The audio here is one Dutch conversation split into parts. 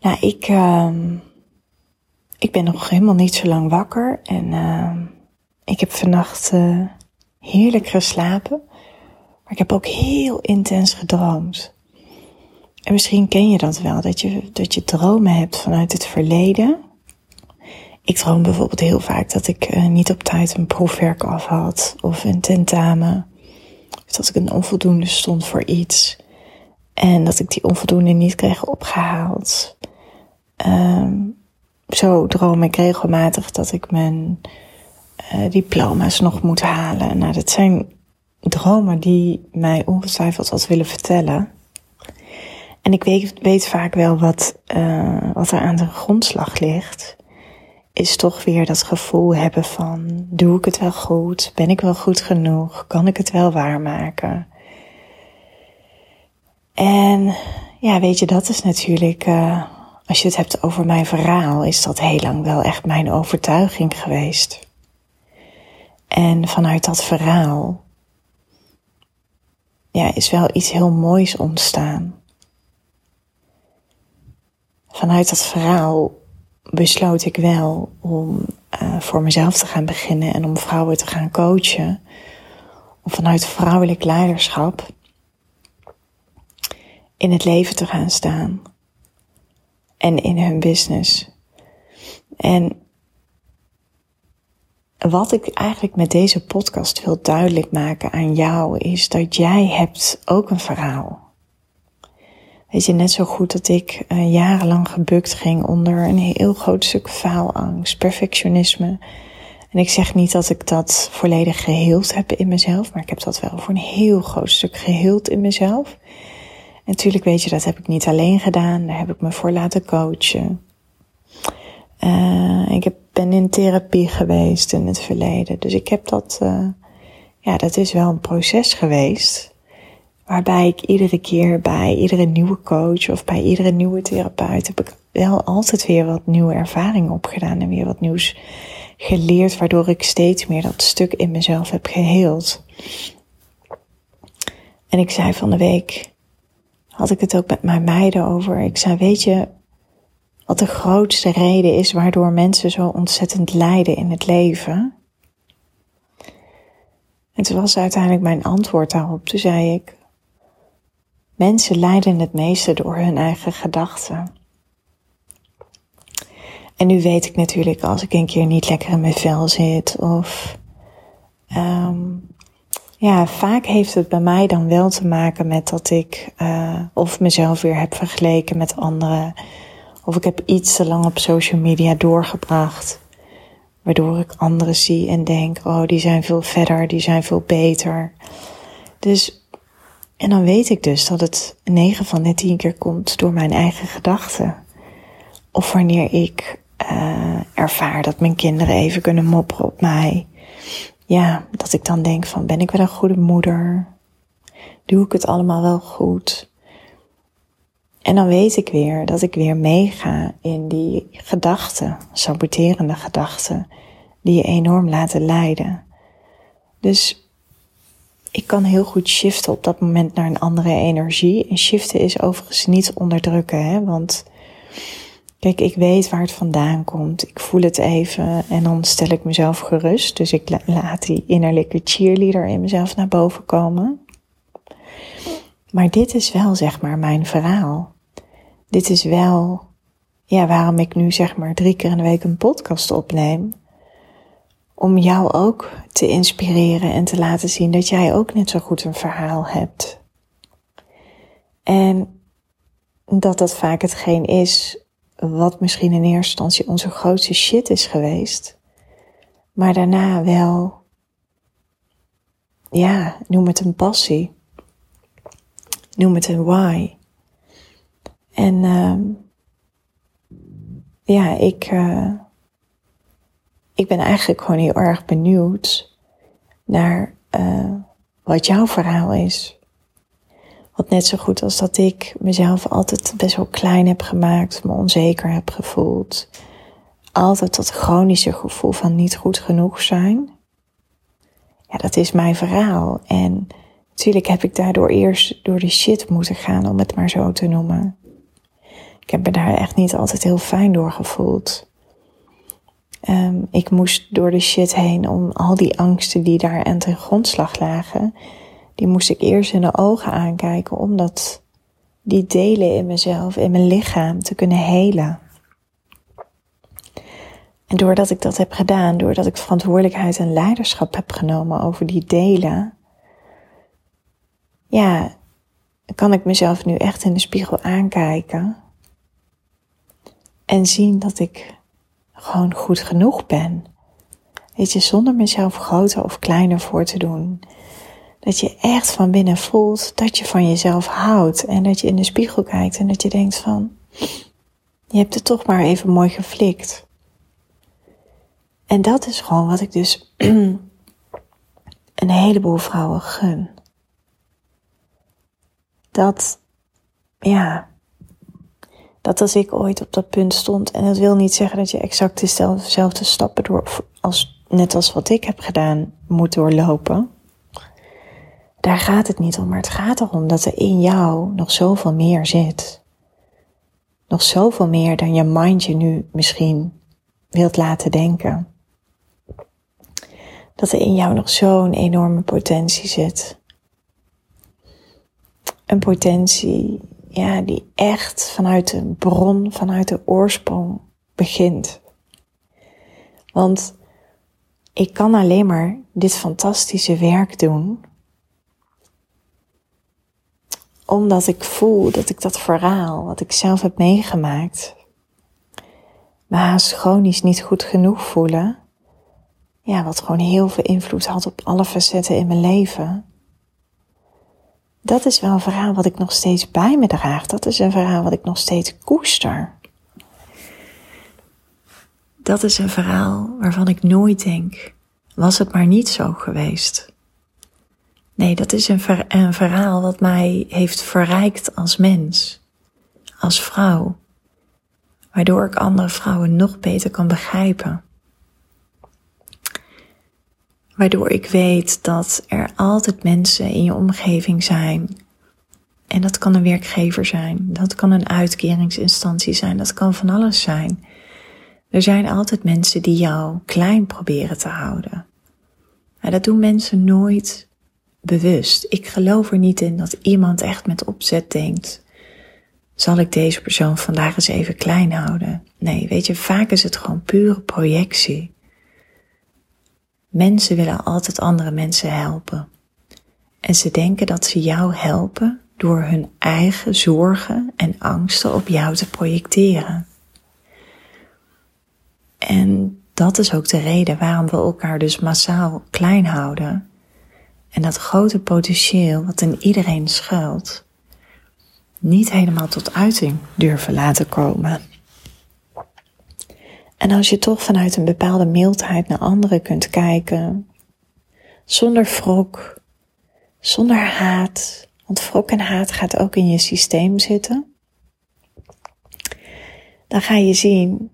Nou, ik, uh, ik ben nog helemaal niet zo lang wakker en uh, ik heb vannacht uh, heerlijk geslapen, maar ik heb ook heel intens gedroomd. En misschien ken je dat wel, dat je, dat je dromen hebt vanuit het verleden. Ik droom bijvoorbeeld heel vaak dat ik uh, niet op tijd een proefwerk af had of een tentamen. Of dat ik een onvoldoende stond voor iets. En dat ik die onvoldoende niet kreeg opgehaald. Um, zo droom ik regelmatig dat ik mijn uh, diploma's nog moet halen. Nou, dat zijn dromen die mij ongetwijfeld wat willen vertellen. En ik weet, vaak wel wat, uh, wat er aan de grondslag ligt. Is toch weer dat gevoel hebben van, doe ik het wel goed? Ben ik wel goed genoeg? Kan ik het wel waarmaken? En ja, weet je, dat is natuurlijk uh, als je het hebt over mijn verhaal, is dat heel lang wel echt mijn overtuiging geweest. En vanuit dat verhaal ja, is wel iets heel moois ontstaan. Vanuit dat verhaal besloot ik wel om uh, voor mezelf te gaan beginnen en om vrouwen te gaan coachen. Om vanuit vrouwelijk leiderschap in het leven te gaan staan en in hun business. En wat ik eigenlijk met deze podcast wil duidelijk maken aan jou is dat jij hebt ook een verhaal. Weet je, net zo goed dat ik uh, jarenlang gebukt ging onder een heel groot stuk faalangst, perfectionisme. En ik zeg niet dat ik dat volledig geheeld heb in mezelf, maar ik heb dat wel voor een heel groot stuk geheeld in mezelf natuurlijk weet je, dat heb ik niet alleen gedaan. Daar heb ik me voor laten coachen. Uh, ik heb, ben in therapie geweest in het verleden. Dus ik heb dat, uh, ja, dat is wel een proces geweest. Waarbij ik iedere keer bij iedere nieuwe coach of bij iedere nieuwe therapeut heb ik wel altijd weer wat nieuwe ervaringen opgedaan en weer wat nieuws geleerd, waardoor ik steeds meer dat stuk in mezelf heb geheeld. En ik zei van de week, had ik het ook met mijn meiden over. Ik zei, weet je, wat de grootste reden is waardoor mensen zo ontzettend lijden in het leven? En toen was uiteindelijk mijn antwoord daarop. Toen zei ik, mensen lijden het meeste door hun eigen gedachten. En nu weet ik natuurlijk als ik een keer niet lekker in mijn vel zit of um, ja, vaak heeft het bij mij dan wel te maken met dat ik uh, of mezelf weer heb vergeleken met anderen. Of ik heb iets te lang op social media doorgebracht. Waardoor ik anderen zie en denk, oh, die zijn veel verder, die zijn veel beter. Dus, en dan weet ik dus dat het 9 van de 10 keer komt door mijn eigen gedachten. Of wanneer ik uh, ervaar dat mijn kinderen even kunnen mopperen op mij ja, dat ik dan denk van ben ik wel een goede moeder? Doe ik het allemaal wel goed? En dan weet ik weer dat ik weer meega in die gedachten, saboterende gedachten, die je enorm laten leiden. Dus ik kan heel goed shiften op dat moment naar een andere energie. En shiften is overigens niet onderdrukken, hè, want Kijk, ik weet waar het vandaan komt. Ik voel het even en dan stel ik mezelf gerust. Dus ik laat die innerlijke cheerleader in mezelf naar boven komen. Maar dit is wel, zeg maar, mijn verhaal. Dit is wel, ja, waarom ik nu, zeg maar, drie keer in de week een podcast opneem. Om jou ook te inspireren en te laten zien dat jij ook net zo goed een verhaal hebt. En dat dat vaak hetgeen is wat misschien in eerste instantie onze grootste shit is geweest, maar daarna wel, ja, noem het een passie, noem het een why. En uh, ja, ik, uh, ik ben eigenlijk gewoon heel erg benieuwd naar uh, wat jouw verhaal is. Want net zo goed als dat ik mezelf altijd best wel klein heb gemaakt, me onzeker heb gevoeld, altijd dat chronische gevoel van niet goed genoeg zijn. Ja, dat is mijn verhaal. En natuurlijk heb ik daardoor eerst door de shit moeten gaan, om het maar zo te noemen. Ik heb me daar echt niet altijd heel fijn door gevoeld. Um, ik moest door de shit heen om al die angsten die daar aan ten grondslag lagen, die moest ik eerst in de ogen aankijken om dat, die delen in mezelf, in mijn lichaam te kunnen helen. En doordat ik dat heb gedaan, doordat ik verantwoordelijkheid en leiderschap heb genomen over die delen, ja, kan ik mezelf nu echt in de spiegel aankijken en zien dat ik gewoon goed genoeg ben. Weet je, zonder mezelf groter of kleiner voor te doen. Dat je echt van binnen voelt dat je van jezelf houdt en dat je in de spiegel kijkt en dat je denkt van, je hebt het toch maar even mooi geflikt. En dat is gewoon wat ik dus een heleboel vrouwen gun. Dat, ja, dat als ik ooit op dat punt stond, en dat wil niet zeggen dat je exact dezelfde stappen door, als, net als wat ik heb gedaan, moet doorlopen. Daar gaat het niet om, maar het gaat erom dat er in jou nog zoveel meer zit. Nog zoveel meer dan je mind je nu misschien wilt laten denken dat er in jou nog zo'n enorme potentie zit. Een potentie, ja, die echt vanuit de bron, vanuit de oorsprong begint. Want ik kan alleen maar dit fantastische werk doen omdat ik voel dat ik dat verhaal wat ik zelf heb meegemaakt, me haast chronisch niet goed genoeg voelen, ja, wat gewoon heel veel invloed had op alle facetten in mijn leven. Dat is wel een verhaal wat ik nog steeds bij me draag. Dat is een verhaal wat ik nog steeds koester. Dat is een verhaal waarvan ik nooit denk, was het maar niet zo geweest. Nee, dat is een, ver een verhaal wat mij heeft verrijkt als mens, als vrouw, waardoor ik andere vrouwen nog beter kan begrijpen Waardoor ik weet dat er altijd mensen in je omgeving zijn. En dat kan een werkgever zijn, dat kan een uitkeringsinstantie zijn, dat kan van alles zijn. Er zijn altijd mensen die jou klein proberen te houden. Maar dat doen mensen nooit bewust. Ik geloof er niet in dat iemand echt met opzet denkt: zal ik deze persoon vandaag eens even klein houden? Nee, weet je, vaak is het gewoon pure projectie. Mensen willen altijd andere mensen helpen. En ze denken dat ze jou helpen door hun eigen zorgen en angsten op jou te projecteren. En dat is ook de reden waarom we elkaar dus massaal klein houden. En dat grote potentieel wat in iedereen schuilt, niet helemaal tot uiting durven laten komen. En als je toch vanuit een bepaalde mildheid naar anderen kunt kijken, zonder wrok, zonder haat, want wrok en haat gaat ook in je systeem zitten, dan ga je zien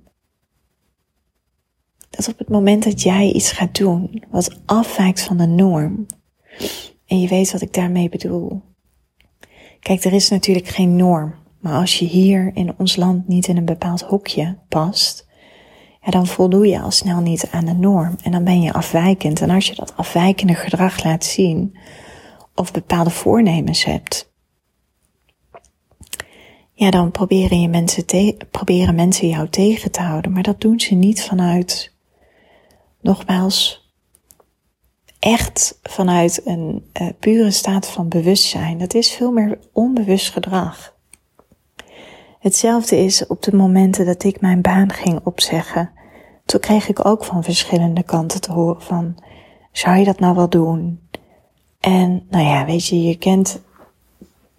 dat op het moment dat jij iets gaat doen wat afwijkt van de norm, en je weet wat ik daarmee bedoel. Kijk, er is natuurlijk geen norm, maar als je hier in ons land niet in een bepaald hokje past, ja, dan voldoe je al snel niet aan de norm en dan ben je afwijkend. En als je dat afwijkende gedrag laat zien of bepaalde voornemens hebt, ja, dan proberen, je mensen proberen mensen jou tegen te houden. Maar dat doen ze niet vanuit, nogmaals, echt vanuit een uh, pure staat van bewustzijn. Dat is veel meer onbewust gedrag. Hetzelfde is op de momenten dat ik mijn baan ging opzeggen. Toen kreeg ik ook van verschillende kanten te horen van, zou je dat nou wel doen? En nou ja, weet je, je kent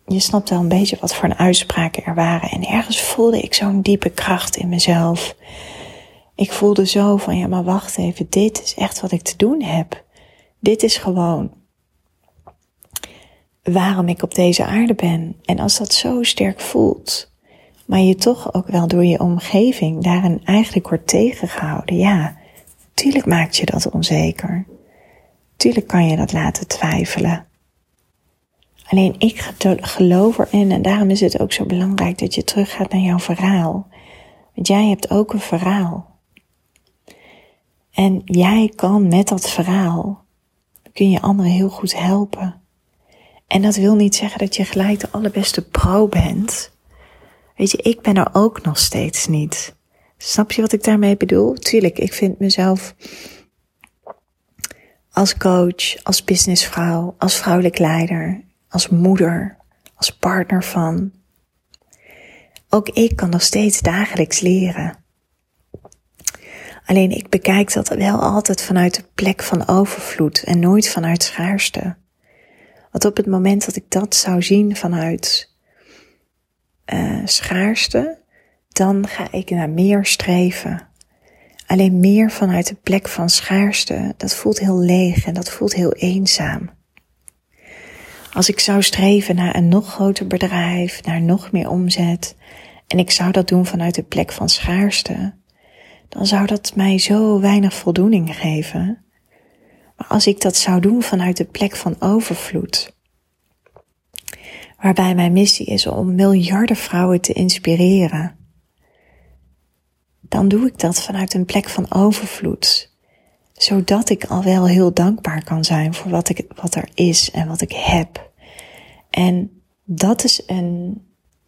je snapt wel een beetje wat voor een uitspraken er waren. En ergens voelde ik zo'n diepe kracht in mezelf. Ik voelde zo van, ja, maar wacht even, dit is echt wat ik te doen heb. Dit is gewoon waarom ik op deze aarde ben. En als dat zo sterk voelt, maar je toch ook wel door je omgeving daarin eigenlijk wordt tegengehouden, ja, tuurlijk maakt je dat onzeker. Tuurlijk kan je dat laten twijfelen. Alleen ik geloof erin en daarom is het ook zo belangrijk dat je teruggaat naar jouw verhaal. Want jij hebt ook een verhaal. En jij kan met dat verhaal, kun je anderen heel goed helpen. En dat wil niet zeggen dat je gelijk de allerbeste pro bent. Weet je, ik ben er ook nog steeds niet. Snap je wat ik daarmee bedoel? Tuurlijk, ik vind mezelf als coach, als businessvrouw, als vrouwelijk leider, als moeder, als partner van. Ook ik kan nog steeds dagelijks leren. Alleen ik bekijk dat wel altijd vanuit de plek van overvloed en nooit vanuit schaarste. Want op het moment dat ik dat zou zien vanuit uh, schaarste, dan ga ik naar meer streven. Alleen meer vanuit de plek van schaarste, dat voelt heel leeg en dat voelt heel eenzaam. Als ik zou streven naar een nog groter bedrijf, naar nog meer omzet, en ik zou dat doen vanuit de plek van schaarste, dan zou dat mij zo weinig voldoening geven. Maar als ik dat zou doen vanuit de plek van overvloed, waarbij mijn missie is om miljarden vrouwen te inspireren, dan doe ik dat vanuit een plek van overvloed, zodat ik al wel heel dankbaar kan zijn voor wat, ik, wat er is en wat ik heb. En dat is een,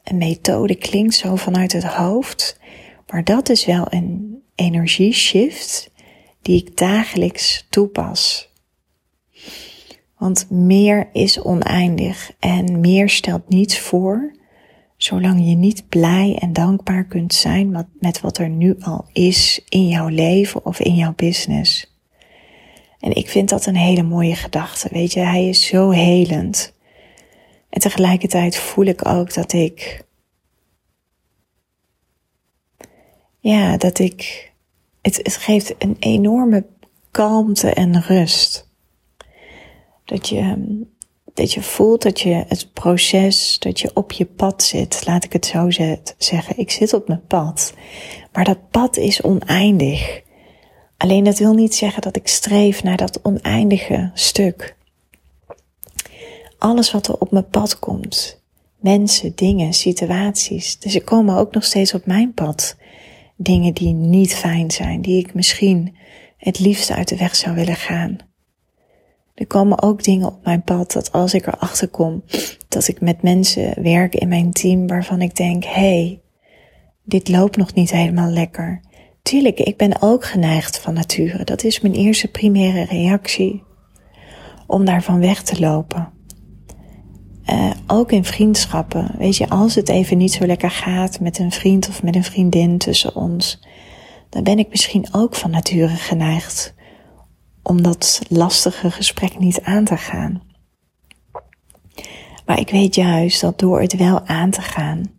een methode, klinkt zo vanuit het hoofd, maar dat is wel een energieshift die ik dagelijks toepas. Want meer is oneindig en meer stelt niets voor, zolang je niet blij en dankbaar kunt zijn met wat er nu al is in jouw leven of in jouw business. En ik vind dat een hele mooie gedachte. Weet je, hij is zo helend. En tegelijkertijd voel ik ook dat ik, ja, dat ik, het, geeft een enorme kalmte en rust. Dat je, dat je voelt dat je het proces, dat je op je pad zit. Laat ik het zo zeggen. Ik zit op mijn pad. Maar dat pad is oneindig. Alleen dat wil niet zeggen dat ik streef naar dat oneindige stuk. Alles wat er op mijn pad komt. Mensen, dingen, situaties. Dus er komen ook nog steeds op mijn pad. Dingen die niet fijn zijn, die ik misschien het liefst uit de weg zou willen gaan. Er komen ook dingen op mijn pad dat als ik erachter kom dat ik met mensen werk in mijn team waarvan ik denk, hey, dit loopt nog niet helemaal lekker. Tuurlijk, ik ben ook geneigd van nature. Dat is mijn eerste primaire reactie. Om daarvan weg te lopen. Uh, ook in vriendschappen. Weet je, als het even niet zo lekker gaat met een vriend of met een vriendin tussen ons, dan ben ik misschien ook van nature geneigd om dat lastige gesprek niet aan te gaan. Maar ik weet juist dat door het wel aan te gaan,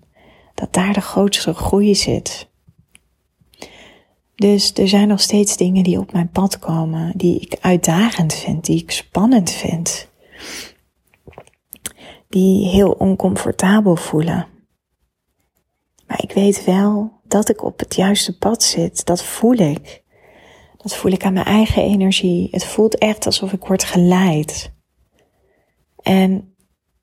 dat daar de grootste groei zit. Dus er zijn nog steeds dingen die op mijn pad komen, die ik uitdagend vind, die ik spannend vind, die heel oncomfortabel voelen. Maar ik weet wel dat ik op het juiste pad zit, dat voel ik. Dat voel ik aan mijn eigen energie. Het voelt echt alsof ik word geleid. En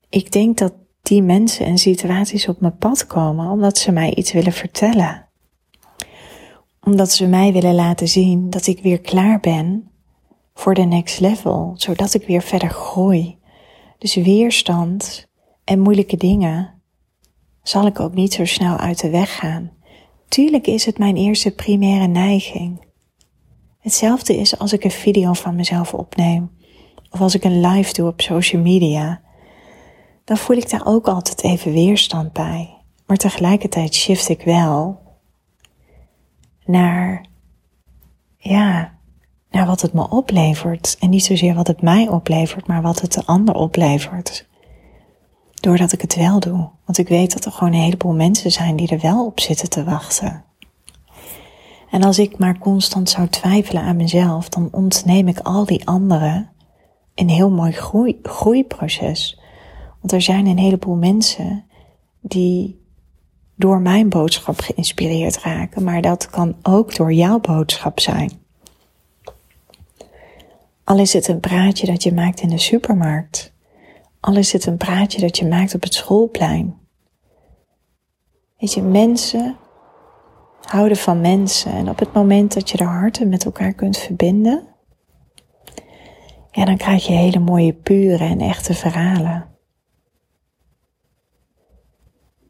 ik denk dat die mensen en situaties op mijn pad komen omdat ze mij iets willen vertellen. Omdat ze mij willen laten zien dat ik weer klaar ben voor de next level, zodat ik weer verder groei. Dus weerstand en moeilijke dingen zal ik ook niet zo snel uit de weg gaan. Tuurlijk is het mijn eerste primaire neiging. Hetzelfde is als ik een video van mezelf opneem of als ik een live doe op social media. Dan voel ik daar ook altijd even weerstand bij. Maar tegelijkertijd shift ik wel naar, ja, naar wat het me oplevert. En niet zozeer wat het mij oplevert, maar wat het de ander oplevert. doordat ik het wel doe. Want ik weet dat er gewoon een heleboel mensen zijn die er wel op zitten te wachten. En als ik maar constant zou twijfelen aan mezelf, dan ontneem ik al die anderen een heel mooi groei, groeiproces. Want er zijn een heleboel mensen die door mijn boodschap geïnspireerd raken, maar dat kan ook door jouw boodschap zijn. Al is het een praatje dat je maakt in de supermarkt, al is het een praatje dat je maakt op het schoolplein. Weet je, mensen houden van mensen en op het moment dat je de harten met elkaar kunt verbinden, ja, dan krijg je hele mooie, pure en echte verhalen.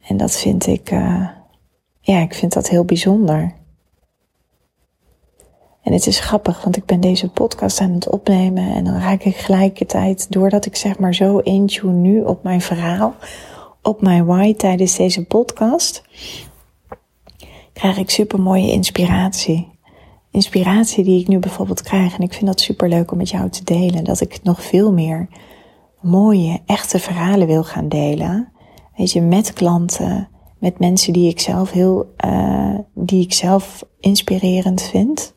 En dat vind ik, uh, ja, ik vind dat heel bijzonder. En het is grappig, want ik ben deze podcast aan het opnemen en dan raak ik gelijkertijd, doordat ik zeg maar zo intune nu op mijn verhaal, op mijn why tijdens deze podcast, krijg ik super mooie inspiratie. Inspiratie die ik nu bijvoorbeeld krijg. En ik vind dat super leuk om met jou te delen. Dat ik nog veel meer mooie, echte verhalen wil gaan delen. Weet je, met klanten, met mensen die ik zelf heel, uh, die ik zelf inspirerend vind.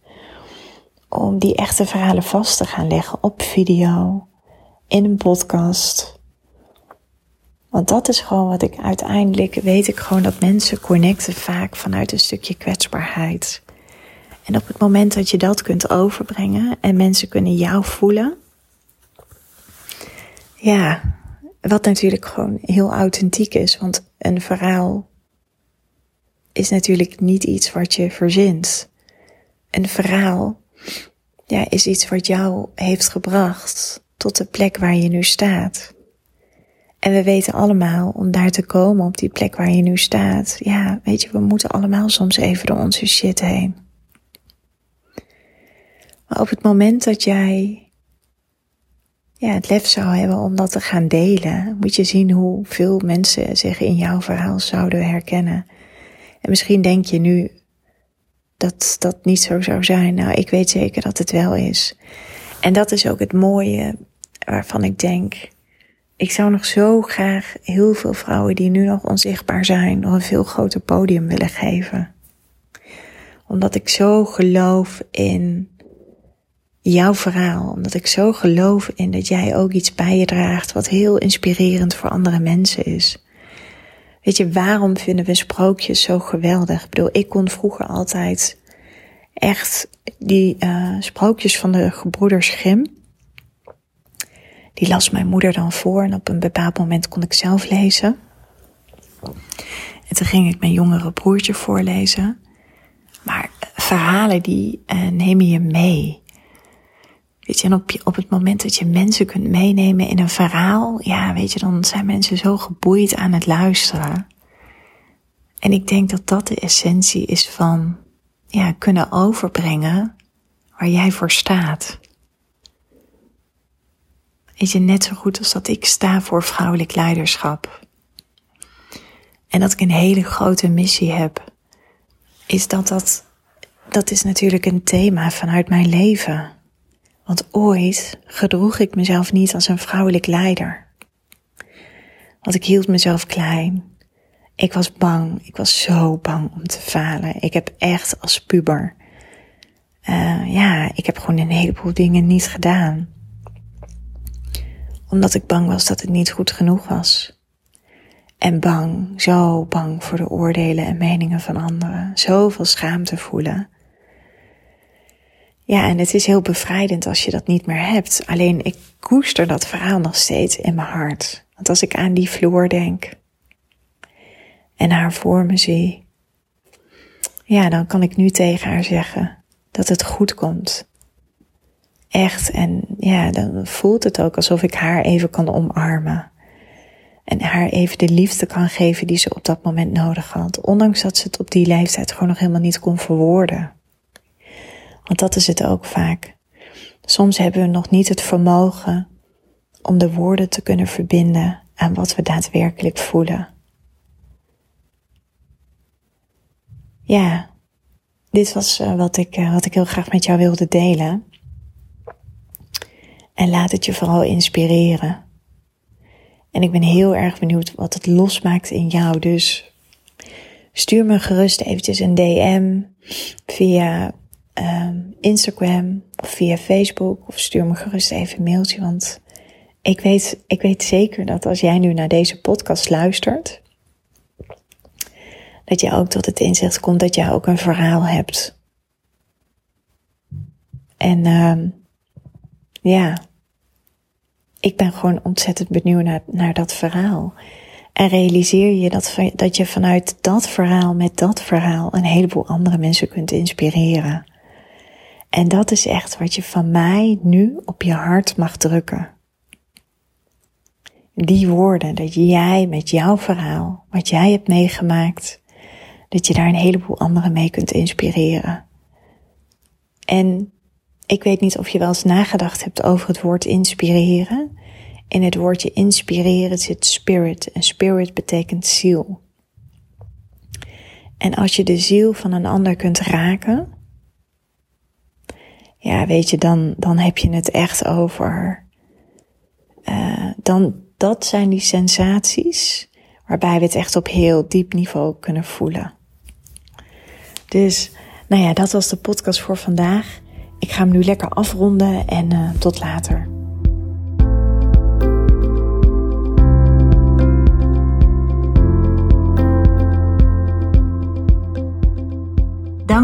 Om die echte verhalen vast te gaan leggen op video, in een podcast. Want dat is gewoon wat ik uiteindelijk weet ik gewoon dat mensen connecten vaak vanuit een stukje kwetsbaarheid. En op het moment dat je dat kunt overbrengen en mensen kunnen jou voelen, ja, wat natuurlijk gewoon heel authentiek is, want een verhaal is natuurlijk niet iets wat je verzint. Een verhaal ja, is iets wat jou heeft gebracht tot de plek waar je nu staat. En we weten allemaal, om daar te komen op die plek waar je nu staat, ja, weet je, we moeten allemaal soms even door onze shit heen. Maar op het moment dat jij ja, het lef zou hebben om dat te gaan delen, moet je zien hoeveel mensen zich in jouw verhaal zouden herkennen. En misschien denk je nu dat dat niet zo zou zijn. Nou, ik weet zeker dat het wel is. En dat is ook het mooie waarvan ik denk, ik zou nog zo graag heel veel vrouwen die nu nog onzichtbaar zijn, nog een veel groter podium willen geven. Omdat ik zo geloof in jouw verhaal. Omdat ik zo geloof in dat jij ook iets bij je draagt wat heel inspirerend voor andere mensen is. Weet je, waarom vinden we sprookjes zo geweldig? Ik bedoel, ik kon vroeger altijd echt die uh, sprookjes van de gebroeders Grimm. Die las mijn moeder dan voor en op een bepaald moment kon ik zelf lezen. En toen ging ik mijn jongere broertje voorlezen. Maar verhalen die uh, nemen je mee. Weet je, en op, op het moment dat je mensen kunt meenemen in een verhaal, ja, weet je, dan zijn mensen zo geboeid aan het luisteren. En ik denk dat dat de essentie is van, ja, kunnen overbrengen waar jij voor staat. Weet je, net zo goed als dat ik sta voor vrouwelijk leiderschap. En dat ik een hele grote missie heb, is dat dat, dat is natuurlijk een thema vanuit mijn leven. Want ooit gedroeg ik mezelf niet als een vrouwelijk leider. Want ik hield mezelf klein. Ik was bang. Ik was zo bang om te falen. Ik heb echt als puber. Uh, ja, ik heb gewoon een heleboel dingen niet gedaan. Omdat ik bang was dat het niet goed genoeg was. En bang, zo bang voor de oordelen en meningen van anderen. Zoveel schaamte voelen. Ja, en het is heel bevrijdend als je dat niet meer hebt. Alleen ik koester dat verhaal nog steeds in mijn hart. Want als ik aan die vloer denk en haar voor me zie, ja, dan kan ik nu tegen haar zeggen dat het goed komt. Echt. En ja, dan voelt het ook alsof ik haar even kan omarmen. En haar even de liefde kan geven die ze op dat moment nodig had. Ondanks dat ze het op die leeftijd gewoon nog helemaal niet kon verwoorden. Want dat is het ook vaak. Soms hebben we nog niet het vermogen om de woorden te kunnen verbinden aan wat we daadwerkelijk voelen. Ja, dit was eh, wat ik, eh, wat ik heel graag met jou wilde delen. En laat het je vooral inspireren. En ik ben heel erg benieuwd wat het losmaakt in jou. Dus stuur me gerust eventjes een DM via um, Instagram of via Facebook. Of stuur me gerust even een mailtje. Want ik weet, ik weet zeker dat als jij nu naar deze podcast luistert, dat je ook tot het inzicht komt dat jij ook een verhaal hebt. En um, ja, ik ben gewoon ontzettend benieuwd naar, naar dat verhaal. En realiseer je dat, dat je vanuit dat verhaal, met dat verhaal, een heleboel andere mensen kunt inspireren. En dat is echt wat je van mij nu op je hart mag drukken. Die woorden, dat jij met jouw verhaal, wat jij hebt meegemaakt, dat je daar een heleboel anderen mee kunt inspireren. En ik weet niet of je wel eens nagedacht hebt over het woord inspireren. In het woordje inspireren zit spirit en spirit betekent ziel. En als je de ziel van een ander kunt raken, ja, weet je, dan, dan heb je het echt over. Uh, dan, dat zijn die sensaties waarbij we het echt op heel diep niveau kunnen voelen. Dus, nou ja, dat was de podcast voor vandaag. Ik ga hem nu lekker afronden en uh, tot later.